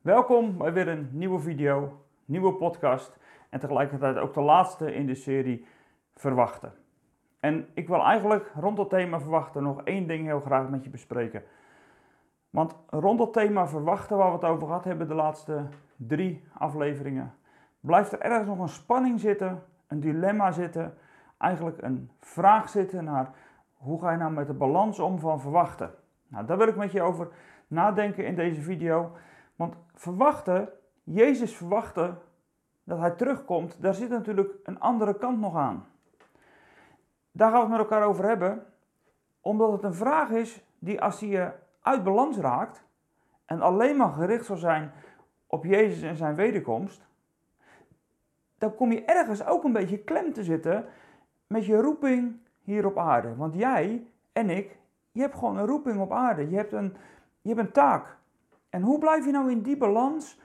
Welkom bij weer een nieuwe video, nieuwe podcast en tegelijkertijd ook de laatste in de serie Verwachten. En ik wil eigenlijk rond het thema Verwachten nog één ding heel graag met je bespreken. Want rond het thema Verwachten, waar we het over gehad hebben de laatste drie afleveringen, blijft er ergens nog een spanning zitten, een dilemma zitten, eigenlijk een vraag zitten naar hoe ga je nou met de balans om van verwachten. Nou, daar wil ik met je over nadenken in deze video. Want verwachten, Jezus verwachten dat hij terugkomt, daar zit natuurlijk een andere kant nog aan. Daar gaan we het met elkaar over hebben, omdat het een vraag is die als die je uit balans raakt en alleen maar gericht zal zijn op Jezus en zijn wederkomst, dan kom je ergens ook een beetje klem te zitten met je roeping hier op aarde. Want jij en ik, je hebt gewoon een roeping op aarde. Je hebt een, je hebt een taak. En hoe blijf je nou in die balans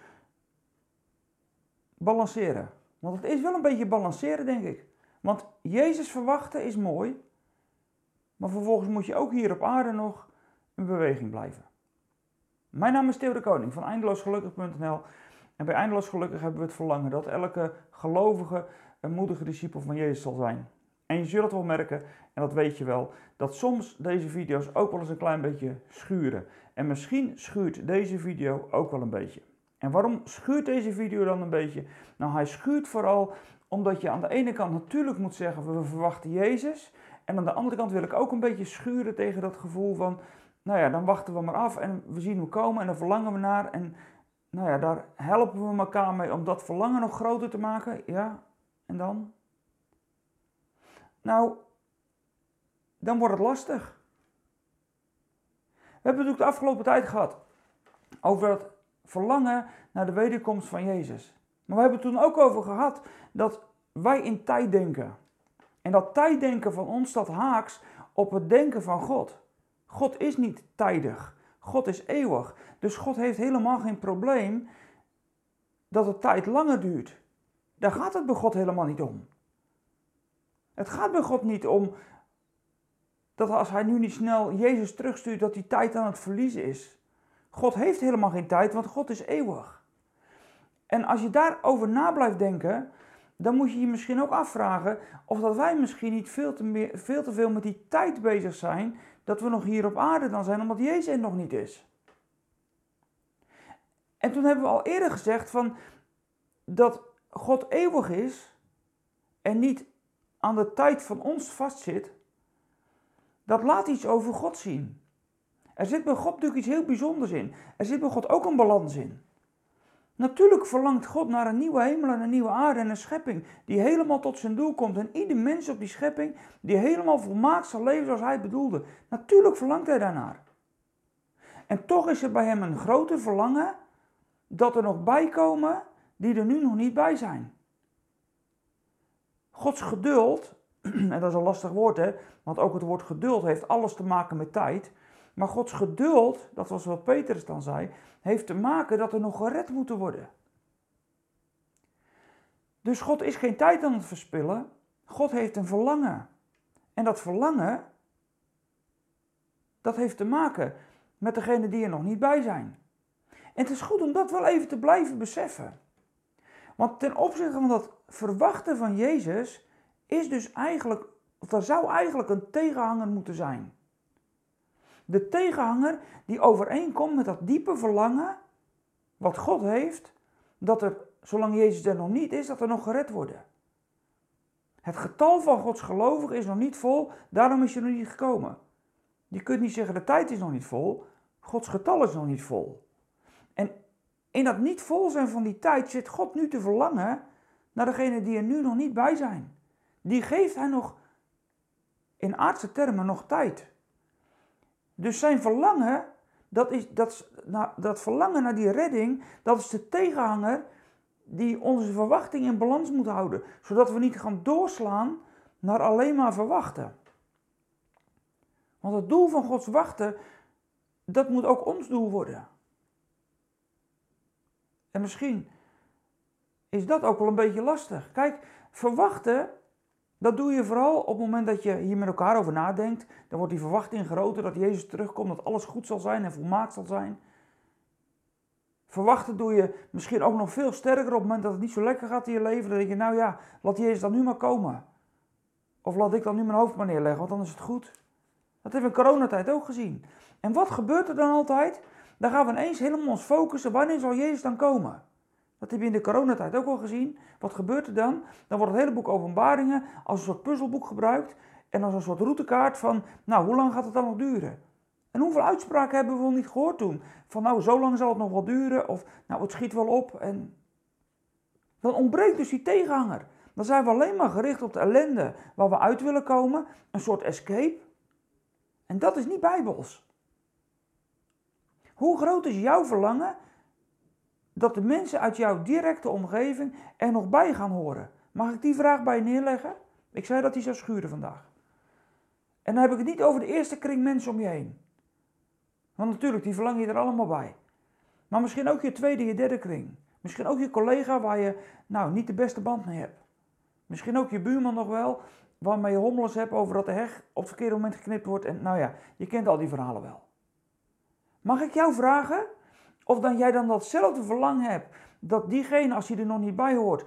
balanceren? Want het is wel een beetje balanceren, denk ik. Want Jezus verwachten is mooi, maar vervolgens moet je ook hier op aarde nog in beweging blijven. Mijn naam is Theo de Koning van eindeloosgelukkig.nl en bij Eindeloos Gelukkig hebben we het verlangen dat elke gelovige een moedige discipel van Jezus zal zijn. En je zult het wel merken, en dat weet je wel, dat soms deze video's ook wel eens een klein beetje schuren. En misschien schuurt deze video ook wel een beetje. En waarom schuurt deze video dan een beetje? Nou, hij schuurt vooral omdat je aan de ene kant natuurlijk moet zeggen, we verwachten Jezus. En aan de andere kant wil ik ook een beetje schuren tegen dat gevoel van, nou ja, dan wachten we maar af en we zien hoe komen en dan verlangen we naar. En nou ja, daar helpen we elkaar mee om dat verlangen nog groter te maken. Ja, en dan? Nou, dan wordt het lastig. We hebben natuurlijk de afgelopen tijd gehad over het verlangen naar de wederkomst van Jezus. Maar we hebben het toen ook over gehad dat wij in tijd denken. En dat tijddenken van ons staat haaks op het denken van God. God is niet tijdig. God is eeuwig. Dus God heeft helemaal geen probleem dat de tijd langer duurt. Daar gaat het bij God helemaal niet om. Het gaat bij God niet om dat als hij nu niet snel Jezus terugstuurt, dat die tijd aan het verliezen is. God heeft helemaal geen tijd, want God is eeuwig. En als je daarover na blijft denken, dan moet je je misschien ook afvragen of dat wij misschien niet veel te, veel met die tijd bezig zijn, dat we nog hier op aarde dan zijn, omdat Jezus er nog niet is. En toen hebben we al eerder gezegd van dat God eeuwig is en niet aan de tijd van ons vastzit, dat laat iets over God zien. Er zit bij God natuurlijk iets heel bijzonders in. Er zit bij God ook een balans in. Natuurlijk verlangt God naar een nieuwe hemel en een nieuwe aarde en een schepping die helemaal tot zijn doel komt. En ieder mens op die schepping die helemaal volmaakt zal leven zoals hij bedoelde. Natuurlijk verlangt hij daarnaar. En toch is er bij hem een grote verlangen dat er nog bij komen die er nu nog niet bij zijn. Gods geduld, en dat is een lastig woord hè, want ook het woord geduld heeft alles te maken met tijd. Maar Gods geduld, dat was wat Petrus dan zei, heeft te maken dat er nog gered moeten worden. Dus God is geen tijd aan het verspillen. God heeft een verlangen. En dat verlangen, dat heeft te maken met degenen die er nog niet bij zijn. En het is goed om dat wel even te blijven beseffen. Want ten opzichte van dat verwachten van Jezus is dus eigenlijk, of er zou eigenlijk een tegenhanger moeten zijn. De tegenhanger die overeenkomt met dat diepe verlangen wat God heeft, dat er, zolang Jezus er nog niet is, dat er nog gered worden. Het getal van Gods gelovigen is nog niet vol, daarom is je nog niet gekomen. Je kunt niet zeggen de tijd is nog niet vol, Gods getal is nog niet vol. En in dat niet vol zijn van die tijd zit God nu te verlangen naar degenen die er nu nog niet bij zijn. Die geeft hij nog in aardse termen nog tijd. Dus zijn verlangen, dat, is, dat, dat verlangen naar die redding, dat is de tegenhanger die onze verwachting in balans moet houden. Zodat we niet gaan doorslaan naar alleen maar verwachten. Want het doel van Gods wachten, dat moet ook ons doel worden. En misschien is dat ook wel een beetje lastig. Kijk, verwachten, dat doe je vooral op het moment dat je hier met elkaar over nadenkt. Dan wordt die verwachting groter dat Jezus terugkomt, dat alles goed zal zijn en volmaakt zal zijn. Verwachten doe je misschien ook nog veel sterker op het moment dat het niet zo lekker gaat in je leven. Dan denk je, nou ja, laat Jezus dan nu maar komen. Of laat ik dan nu mijn hoofd maar neerleggen, want dan is het goed. Dat hebben we in coronatijd ook gezien. En wat gebeurt er dan altijd? Dan gaan we ineens helemaal ons focussen, wanneer zal Jezus dan komen? Dat heb je in de coronatijd ook al gezien. Wat gebeurt er dan? Dan wordt het hele boek openbaringen als een soort puzzelboek gebruikt. En als een soort routekaart van, nou, hoe lang gaat het dan nog duren? En hoeveel uitspraken hebben we wel niet gehoord toen? Van, nou, zo lang zal het nog wel duren. Of, nou, het schiet wel op. En dan ontbreekt dus die tegenhanger. Dan zijn we alleen maar gericht op de ellende waar we uit willen komen. Een soort escape. En dat is niet bijbels. Hoe groot is jouw verlangen dat de mensen uit jouw directe omgeving er nog bij gaan horen? Mag ik die vraag bij je neerleggen? Ik zei dat die zou schuren vandaag. En dan heb ik het niet over de eerste kring mensen om je heen. Want natuurlijk, die verlang je er allemaal bij. Maar misschien ook je tweede, je derde kring. Misschien ook je collega waar je nou niet de beste band mee hebt. Misschien ook je buurman nog wel, waarmee je hommels hebt over dat de heg op het verkeerde moment geknipt wordt. En nou ja, je kent al die verhalen wel. Mag ik jou vragen of dan jij dan datzelfde verlangen hebt, dat diegene, als hij er nog niet bij hoort,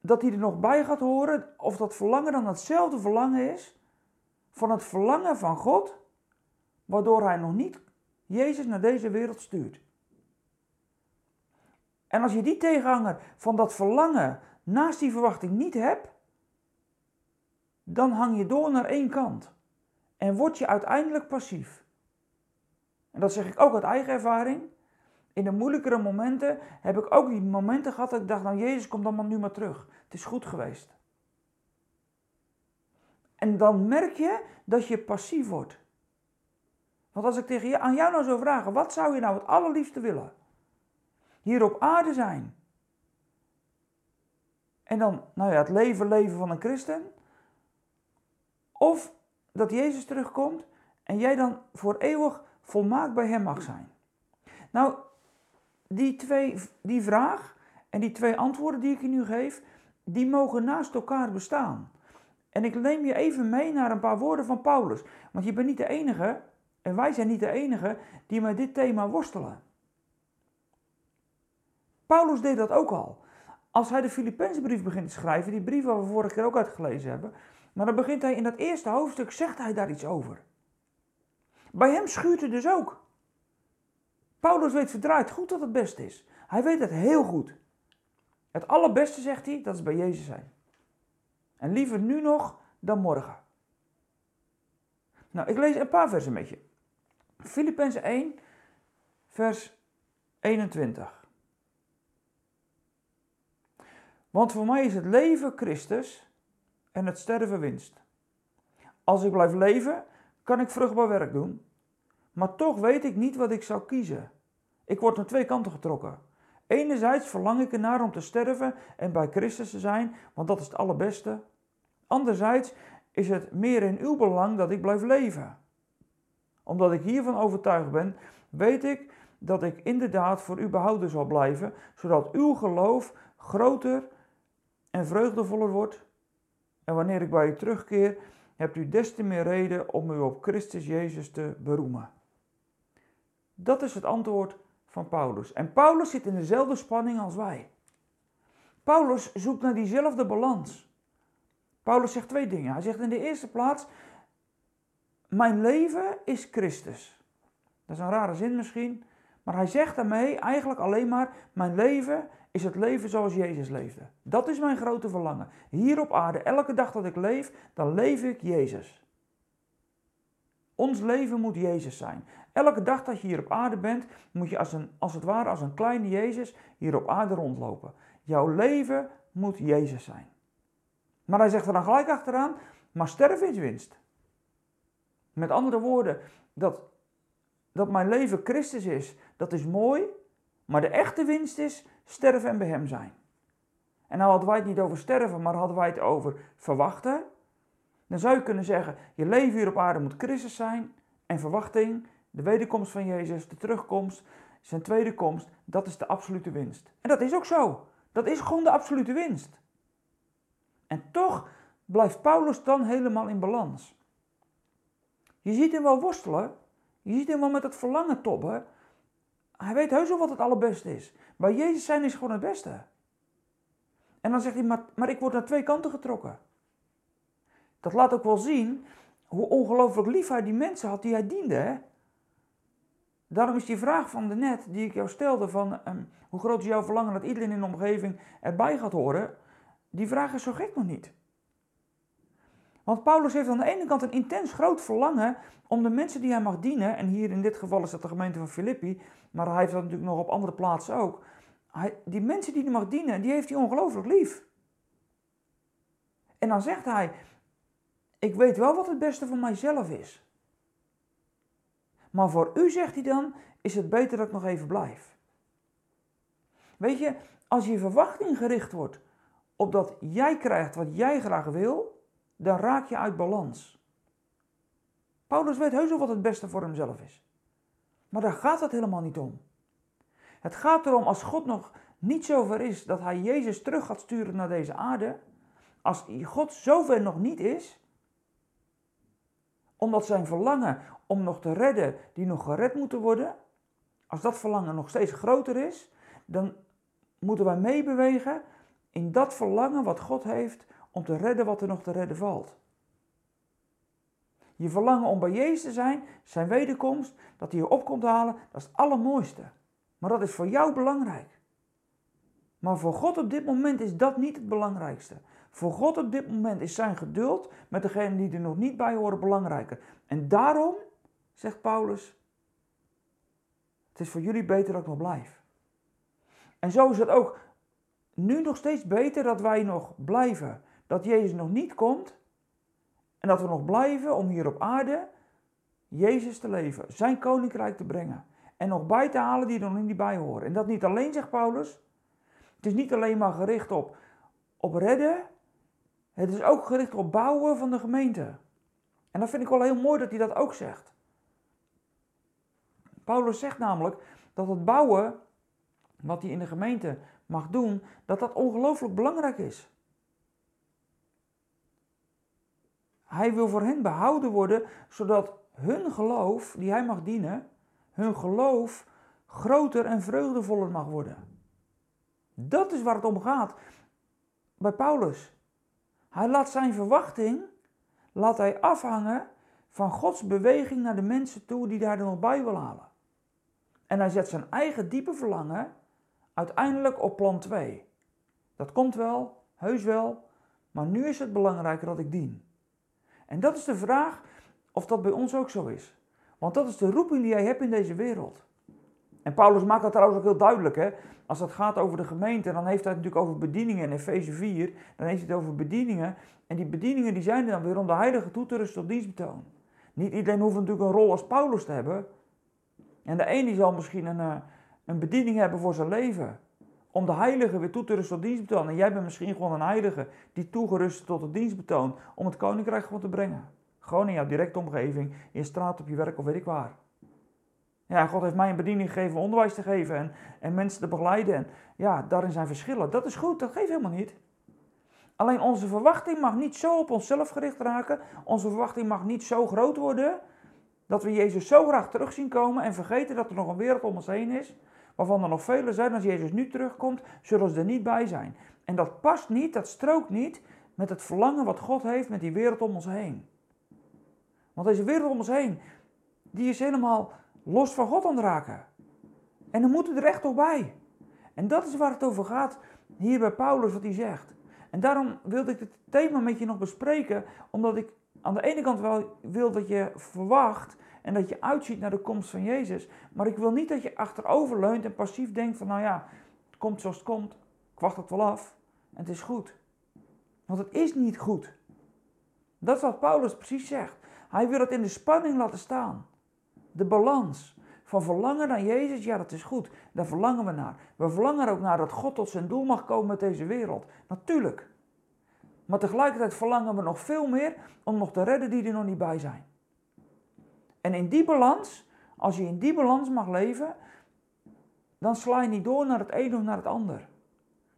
dat hij er nog bij gaat horen, of dat verlangen dan hetzelfde verlangen is van het verlangen van God, waardoor hij nog niet Jezus naar deze wereld stuurt. En als je die tegenhanger van dat verlangen naast die verwachting niet hebt, dan hang je door naar één kant en word je uiteindelijk passief. En dat zeg ik ook uit eigen ervaring. In de moeilijkere momenten heb ik ook die momenten gehad dat ik dacht, nou Jezus, kom dan maar nu maar terug. Het is goed geweest. En dan merk je dat je passief wordt. Want als ik tegen je, aan jou nou zou vragen, wat zou je nou het allerliefste willen? Hier op aarde zijn. En dan, nou ja, het leven leven van een christen. Of dat Jezus terugkomt en jij dan voor eeuwig volmaakt bij Hem mag zijn. Nou, die, twee, die vraag en die twee antwoorden die ik je nu geef, die mogen naast elkaar bestaan. En ik neem je even mee naar een paar woorden van Paulus. Want je bent niet de enige, en wij zijn niet de enige, die met dit thema worstelen. Paulus deed dat ook al. Als hij de Filipijnsbrief begint te schrijven, die brief waar we vorige keer ook uitgelezen hebben, maar dan begint hij in dat eerste hoofdstuk, zegt hij daar iets over. Bij hem schuurt het dus ook. Paulus weet verdraaid goed dat het beste is. Hij weet het heel goed. Het allerbeste, zegt hij, dat is bij Jezus zijn. En liever nu nog dan morgen. Nou, ik lees een paar versen met je. Filippenzen 1, vers 21. Want voor mij is het leven Christus en het sterven winst. Als ik blijf leven, kan ik vruchtbaar werk doen. Maar toch weet ik niet wat ik zou kiezen. Ik word naar twee kanten getrokken. Enerzijds verlang ik ernaar om te sterven en bij Christus te zijn, want dat is het allerbeste. Anderzijds is het meer in uw belang dat ik blijf leven. Omdat ik hiervan overtuigd ben, weet ik dat ik inderdaad voor u behouden zal blijven, zodat uw geloof groter en vreugdevoller wordt. En wanneer ik bij u terugkeer, hebt u des te meer reden om u op Christus Jezus te beroemen. Dat is het antwoord van Paulus. En Paulus zit in dezelfde spanning als wij. Paulus zoekt naar diezelfde balans. Paulus zegt twee dingen. Hij zegt in de eerste plaats: Mijn leven is Christus. Dat is een rare zin misschien, maar hij zegt daarmee eigenlijk alleen maar: Mijn leven is het leven zoals Jezus leefde. Dat is mijn grote verlangen. Hier op aarde, elke dag dat ik leef, dan leef ik Jezus. Ons leven moet Jezus zijn. Elke dag dat je hier op aarde bent, moet je als, een, als het ware als een kleine Jezus hier op aarde rondlopen. Jouw leven moet Jezus zijn. Maar hij zegt er dan gelijk achteraan, maar sterven is winst. Met andere woorden, dat, dat mijn leven Christus is, dat is mooi, maar de echte winst is sterven en bij Hem zijn. En nou hadden wij het niet over sterven, maar hadden wij het over verwachten. Dan zou je kunnen zeggen, je leven hier op aarde moet Christus zijn en verwachting, de wederkomst van Jezus, de terugkomst, zijn tweede komst, dat is de absolute winst. En dat is ook zo. Dat is gewoon de absolute winst. En toch blijft Paulus dan helemaal in balans. Je ziet hem wel worstelen, je ziet hem wel met het verlangen tobben. hij weet heus wel wat het allerbeste is. Bij Jezus zijn is gewoon het beste. En dan zegt hij, maar, maar ik word naar twee kanten getrokken. Dat laat ook wel zien hoe ongelooflijk lief hij die mensen had die hij diende. Hè? Daarom is die vraag van de net, die ik jou stelde, van ehm, hoe groot is jouw verlangen dat iedereen in de omgeving erbij gaat horen, die vraag is zo gek nog niet. Want Paulus heeft aan de ene kant een intens groot verlangen om de mensen die hij mag dienen, en hier in dit geval is dat de gemeente van Filippi, maar hij heeft dat natuurlijk nog op andere plaatsen ook. Hij, die mensen die hij mag dienen, die heeft hij ongelooflijk lief. En dan zegt hij, ik weet wel wat het beste voor mijzelf is. Maar voor u, zegt hij dan, is het beter dat ik nog even blijf. Weet je, als je verwachting gericht wordt op dat jij krijgt wat jij graag wil, dan raak je uit balans. Paulus weet heus wel wat het beste voor hemzelf is. Maar daar gaat het helemaal niet om. Het gaat erom als God nog niet zover is dat hij Jezus terug gaat sturen naar deze aarde. Als God zover nog niet is, omdat zijn verlangen om nog te redden die nog gered moeten worden, als dat verlangen nog steeds groter is, dan moeten wij meebewegen in dat verlangen wat God heeft om te redden wat er nog te redden valt. Je verlangen om bij Jezus te zijn, zijn wederkomst, dat hij je op komt halen, dat is het allermooiste. Maar dat is voor jou belangrijk. Maar voor God op dit moment is dat niet het belangrijkste. Voor God op dit moment is zijn geduld met degenen die er nog niet bij horen belangrijker. En daarom, zegt Paulus, het is voor jullie beter dat ik nog blijf. En zo is het ook nu nog steeds beter dat wij nog blijven. Dat Jezus nog niet komt en dat we nog blijven om hier op aarde Jezus te leven, zijn koninkrijk te brengen. En nog bij te halen die er nog niet bij horen. En dat niet alleen, zegt Paulus. Het is niet alleen maar gericht op, op redden. Het is ook gericht op bouwen van de gemeente. En dat vind ik wel heel mooi dat hij dat ook zegt. Paulus zegt namelijk dat het bouwen, wat hij in de gemeente mag doen, dat dat ongelooflijk belangrijk is. Hij wil voor hen behouden worden, zodat hun geloof, die hij mag dienen, hun geloof groter en vreugdevoller mag worden. Dat is waar het om gaat bij Paulus. Hij laat zijn verwachting laat hij afhangen van Gods beweging naar de mensen toe die daar nog bij wil halen. En hij zet zijn eigen diepe verlangen uiteindelijk op plan 2. Dat komt wel, heus wel, maar nu is het belangrijker dat ik dien. En dat is de vraag of dat bij ons ook zo is. Want dat is de roeping die jij hebt in deze wereld. En Paulus maakt dat trouwens ook heel duidelijk. Hè? Als het gaat over de gemeente, dan heeft hij het natuurlijk over bedieningen. In Efeze 4, dan heeft hij het over bedieningen. En die bedieningen die zijn dan weer om de heilige toe te rusten op dienstbetoon. Niet iedereen hoeft natuurlijk een rol als Paulus te hebben. En de een die zal misschien een, eh, een bediening hebben voor zijn leven. Om de heilige weer toe te rusten op dienstbetoon. En jij bent misschien gewoon een heilige die toegerust tot het dienstbetoon. Om het koninkrijk gewoon te brengen. Gewoon in jouw directe omgeving, in straat, op je werk of weet ik waar. Ja, God heeft mij een bediening gegeven onderwijs te geven en, en mensen te begeleiden. En ja, daarin zijn verschillen. Dat is goed, dat geeft helemaal niet. Alleen onze verwachting mag niet zo op onszelf gericht raken. Onze verwachting mag niet zo groot worden dat we Jezus zo graag terug zien komen en vergeten dat er nog een wereld om ons heen is. Waarvan er nog velen zijn, als Jezus nu terugkomt, zullen ze er niet bij zijn. En dat past niet, dat strookt niet met het verlangen wat God heeft met die wereld om ons heen. Want deze wereld om ons heen, die is helemaal los van God aan raken. En dan moeten er echt toch bij. En dat is waar het over gaat hier bij Paulus, wat hij zegt. En daarom wilde ik het thema met je nog bespreken, omdat ik aan de ene kant wel wil dat je verwacht en dat je uitziet naar de komst van Jezus. Maar ik wil niet dat je achterover leunt en passief denkt van, nou ja, het komt zoals het komt, ik wacht het wel af en het is goed. Want het is niet goed. Dat is wat Paulus precies zegt. Hij wil het in de spanning laten staan. De balans van verlangen naar Jezus, ja dat is goed, daar verlangen we naar. We verlangen er ook naar dat God tot zijn doel mag komen met deze wereld. Natuurlijk. Maar tegelijkertijd verlangen we nog veel meer om nog te redden die er nog niet bij zijn. En in die balans, als je in die balans mag leven, dan sla je niet door naar het een of naar het ander.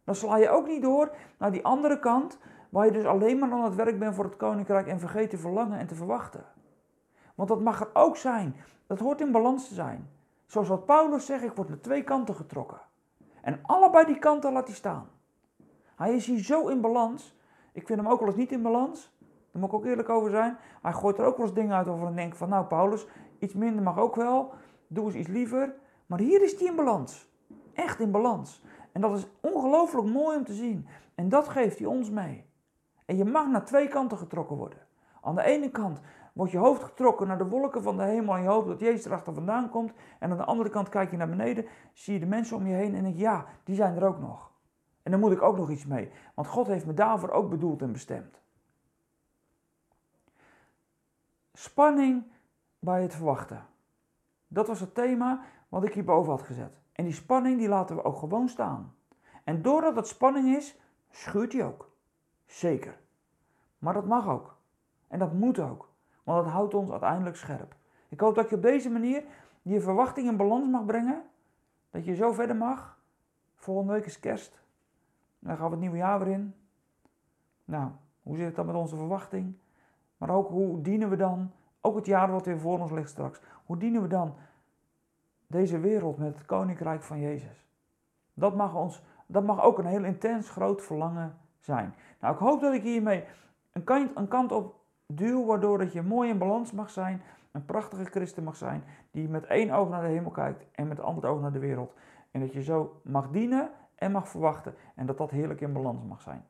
Dan sla je ook niet door naar die andere kant, waar je dus alleen maar aan het werk bent voor het koninkrijk en vergeet te verlangen en te verwachten. Want dat mag er ook zijn. Dat hoort in balans te zijn. Zoals wat Paulus zegt, ik word naar twee kanten getrokken. En allebei die kanten laat hij staan. Hij is hier zo in balans. Ik vind hem ook wel eens niet in balans. Daar moet ik ook eerlijk over zijn. Hij gooit er ook wel eens dingen uit over en denk van, nou Paulus, iets minder mag ook wel. Doe eens iets liever. Maar hier is hij in balans. Echt in balans. En dat is ongelooflijk mooi om te zien. En dat geeft hij ons mee. En je mag naar twee kanten getrokken worden. Aan de ene kant wordt je hoofd getrokken naar de wolken van de hemel en je hoopt dat Jezus erachter vandaan komt. En aan de andere kant kijk je naar beneden, zie je de mensen om je heen en denk je, ja, die zijn er ook nog. En daar moet ik ook nog iets mee, want God heeft me daarvoor ook bedoeld en bestemd. Spanning bij het verwachten. Dat was het thema wat ik hierboven had gezet. En die spanning die laten we ook gewoon staan. En doordat het spanning is, schuurt hij ook. Zeker. Maar dat mag ook. En dat moet ook. Want dat houdt ons uiteindelijk scherp. Ik hoop dat je op deze manier je verwachting in balans mag brengen. Dat je zo verder mag. Volgende week is kerst. Dan gaan we het nieuwe jaar weer in. Nou, hoe zit het dan met onze verwachting? Maar ook hoe dienen we dan, ook het jaar wat weer voor ons ligt straks, hoe dienen we dan deze wereld met het koninkrijk van Jezus? Dat mag, ons, dat mag ook een heel intens groot verlangen zijn. Nou, ik hoop dat ik hiermee een kant, een kant op duw, waardoor dat je mooi in balans mag zijn, een prachtige christen mag zijn, die met één oog naar de hemel kijkt en met het andere oog naar de wereld. En dat je zo mag dienen en mag verwachten en dat dat heerlijk in balans mag zijn.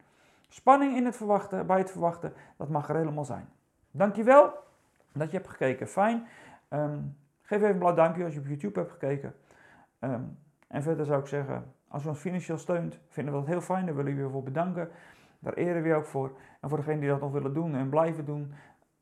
Spanning in het verwachten, bij het verwachten, dat mag er helemaal zijn. Dankjewel dat je hebt gekeken. Fijn. Ehm, geef even een blauw duimpje als je op YouTube hebt gekeken. Ehm, en verder zou ik zeggen, als u ons financieel steunt, vinden we dat heel fijn. Daar willen we je voor bedanken. Daar eren we je ook voor. En voor degenen die dat nog willen doen en blijven doen,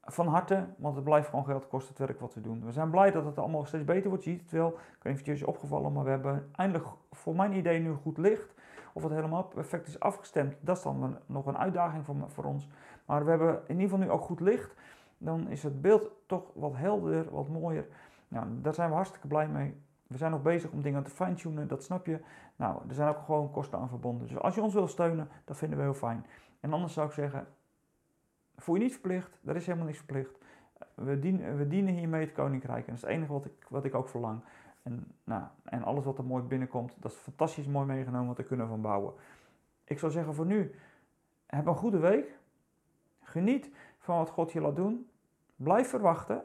van harte, want het blijft gewoon geld kosten het werk wat we doen. We zijn blij dat het allemaal steeds beter wordt. Je ziet het wel. Ik weet niet opgevallen, maar we hebben eindelijk voor mijn idee nu goed licht. Of het helemaal perfect is afgestemd, dat is dan nog een uitdaging voor, voor ons. Maar we hebben in ieder geval nu ook goed licht. Dan is het beeld toch wat helderder, wat mooier. Nou, daar zijn we hartstikke blij mee. We zijn nog bezig om dingen te fine-tunen, dat snap je. Nou, er zijn ook gewoon kosten aan verbonden. Dus als je ons wil steunen, dat vinden we heel fijn. En anders zou ik zeggen, voel je niet verplicht, er is helemaal niks verplicht. We dienen, we dienen hiermee het koninkrijk en dat is het enige wat ik, wat ik ook verlang. En, nou, en alles wat er mooi binnenkomt, dat is fantastisch mooi meegenomen, want daar kunnen we van bouwen. Ik zou zeggen voor nu, heb een goede week. Geniet van wat God je laat doen. Blijf verwachten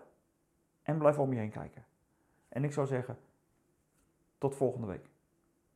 en blijf om je heen kijken. En ik zou zeggen, tot volgende week.